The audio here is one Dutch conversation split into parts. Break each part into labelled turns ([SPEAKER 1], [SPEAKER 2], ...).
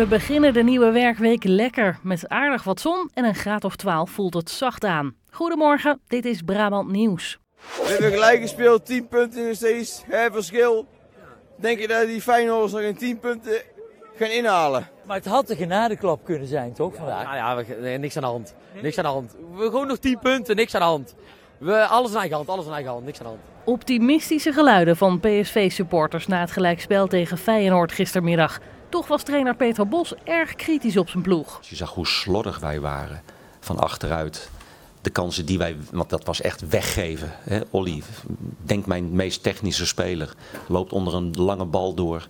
[SPEAKER 1] We beginnen de nieuwe werkweek lekker. Met aardig wat zon en een graad of 12 voelt het zacht aan. Goedemorgen, dit is Brabant Nieuws.
[SPEAKER 2] We hebben gelijk gespeeld, 10 punten nog steeds, hè, verschil. Denk je dat die Feyenoorders nog in 10 punten gaan inhalen?
[SPEAKER 3] Maar het had een genadeklap kunnen zijn, toch, vandaag?
[SPEAKER 4] Nou ja, we, nee, niks aan de hand. Niks aan de hand. We gewoon nog 10 punten, niks aan de hand. We, alles in eigen hand, alles in eigen hand, niks aan de hand.
[SPEAKER 1] Optimistische geluiden van PSV-supporters na het gelijkspel tegen Feyenoord gistermiddag. Toch was trainer Peter Bos erg kritisch op zijn ploeg.
[SPEAKER 5] Je zag hoe slordig wij waren van achteruit. De kansen die wij, want dat was echt weggeven. Hè? Olly, denk mijn meest technische speler, loopt onder een lange bal door.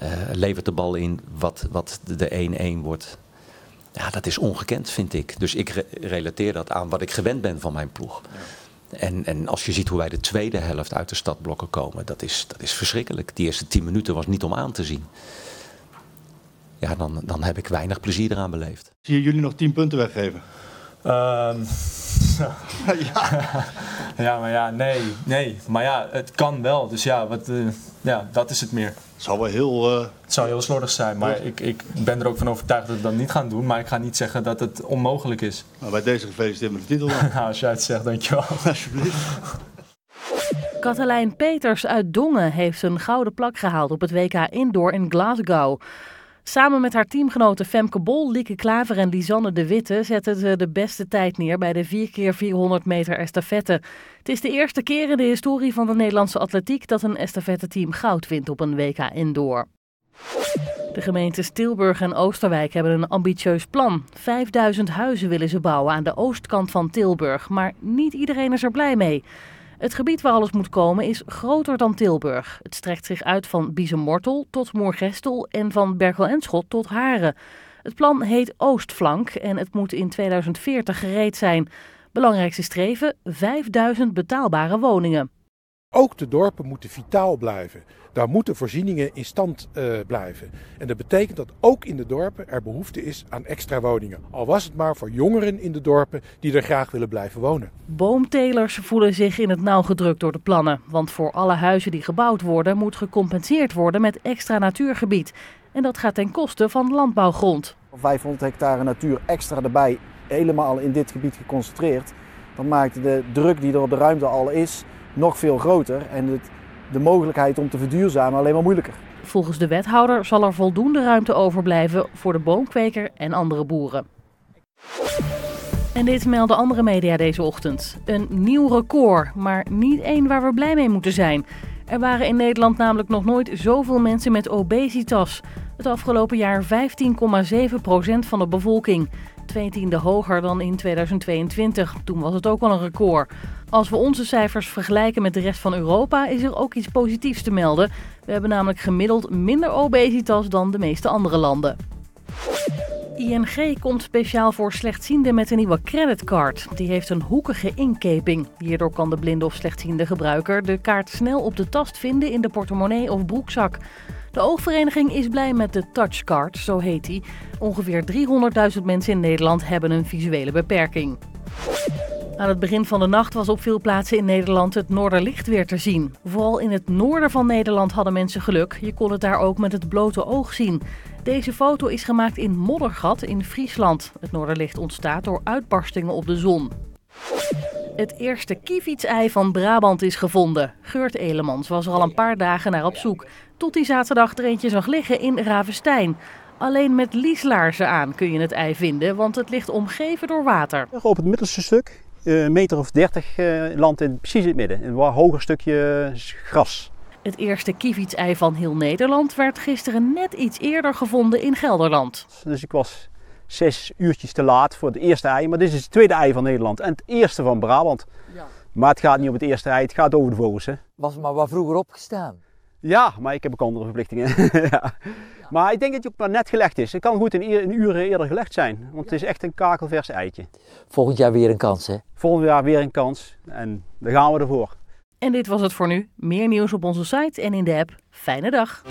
[SPEAKER 5] Uh, levert de bal in wat, wat de 1-1 wordt. Ja, dat is ongekend, vind ik. Dus ik re relateer dat aan wat ik gewend ben van mijn ploeg. Ja. En, en als je ziet hoe wij de tweede helft uit de stadblokken komen, dat is, dat is verschrikkelijk. Die eerste tien minuten was niet om aan te zien. Ja, dan, dan heb ik weinig plezier eraan beleefd.
[SPEAKER 6] Zie je jullie nog tien punten weggeven?
[SPEAKER 7] Um, ja. ja, maar ja, nee, nee. Maar ja, het kan wel. Dus ja, wat, uh, ja dat is het meer.
[SPEAKER 6] Het zou wel heel... Uh...
[SPEAKER 7] Het zou heel slordig zijn, maar ik, ik ben er ook van overtuigd dat we dat niet gaan doen. Maar ik ga niet zeggen dat het onmogelijk is.
[SPEAKER 6] Nou, bij deze gefeliciteerd met de titel dan.
[SPEAKER 7] nou, als jij het zegt, dankjewel.
[SPEAKER 6] Alsjeblieft.
[SPEAKER 1] Katelijn Peters uit Dongen heeft een gouden plak gehaald op het WK Indoor in Glasgow. Samen met haar teamgenoten Femke Bol, Lieke Klaver en Lisanne de Witte zetten ze de beste tijd neer bij de 4x400 meter estafette. Het is de eerste keer in de historie van de Nederlandse atletiek dat een estafette-team goud wint op een WK Indoor. De gemeentes Tilburg en Oosterwijk hebben een ambitieus plan. 5000 huizen willen ze bouwen aan de oostkant van Tilburg, maar niet iedereen is er blij mee. Het gebied waar alles moet komen is groter dan Tilburg. Het strekt zich uit van Biezenmortel tot Moergestel en van Berkel en Schot tot Haren. Het plan heet Oostflank en het moet in 2040 gereed zijn. Belangrijkste streven: 5000 betaalbare woningen.
[SPEAKER 8] Ook de dorpen moeten vitaal blijven. Daar moeten voorzieningen in stand uh, blijven. En dat betekent dat ook in de dorpen er behoefte is aan extra woningen. Al was het maar voor jongeren in de dorpen die er graag willen blijven wonen.
[SPEAKER 1] Boomtelers voelen zich in het nauw gedrukt door de plannen. Want voor alle huizen die gebouwd worden moet gecompenseerd worden met extra natuurgebied. En dat gaat ten koste van landbouwgrond.
[SPEAKER 9] 500 hectare natuur extra erbij, helemaal in dit gebied geconcentreerd. Dat maakt de druk die er op de ruimte al is nog veel groter en de mogelijkheid om te verduurzamen alleen maar moeilijker.
[SPEAKER 1] Volgens de wethouder zal er voldoende ruimte overblijven voor de boomkweker en andere boeren. En dit melden andere media deze ochtend. Een nieuw record, maar niet één waar we blij mee moeten zijn. Er waren in Nederland namelijk nog nooit zoveel mensen met obesitas. Het afgelopen jaar 15,7% van de bevolking. Twee tiende hoger dan in 2022. Toen was het ook al een record. Als we onze cijfers vergelijken met de rest van Europa, is er ook iets positiefs te melden. We hebben namelijk gemiddeld minder obesitas dan de meeste andere landen. ING komt speciaal voor slechtzienden met een nieuwe creditcard. Die heeft een hoekige inkeping. Hierdoor kan de blinde of slechtziende gebruiker de kaart snel op de tast vinden in de portemonnee of broekzak. De oogvereniging is blij met de Touchcard, zo heet die. Ongeveer 300.000 mensen in Nederland hebben een visuele beperking. Aan het begin van de nacht was op veel plaatsen in Nederland het noorderlicht weer te zien. Vooral in het noorden van Nederland hadden mensen geluk. Je kon het daar ook met het blote oog zien. Deze foto is gemaakt in Moddergat in Friesland. Het noorderlicht ontstaat door uitbarstingen op de zon. Het eerste kievietsei van Brabant is gevonden. Geurt Elemans was er al een paar dagen naar op zoek. Tot hij zaterdag er eentje zag liggen in Ravenstein. Alleen met lieslaarzen aan kun je het ei vinden, want het ligt omgeven door water.
[SPEAKER 10] Op het middelste stuk, een meter of dertig, landt in precies het midden. Een wat hoger stukje gras.
[SPEAKER 1] Het eerste kievietsei van heel Nederland werd gisteren net iets eerder gevonden in Gelderland.
[SPEAKER 10] Dus ik was zes uurtjes te laat voor het eerste ei. Maar dit is het tweede ei van Nederland en het eerste van Brabant. Ja. Maar het gaat niet om het eerste ei, het gaat over de vogels. Hè.
[SPEAKER 3] Was maar wat vroeger opgestaan?
[SPEAKER 10] Ja, maar ik heb ook andere verplichtingen. ja. Ja. Maar ik denk dat het ook maar net gelegd is. Het kan goed een, een uur eerder gelegd zijn. Want het is echt een kakelvers eitje.
[SPEAKER 3] Volgend jaar weer een kans hè?
[SPEAKER 10] Volgend jaar weer een kans. En daar gaan we ervoor.
[SPEAKER 1] En dit was het voor nu. Meer nieuws op onze site en in de app. Fijne dag.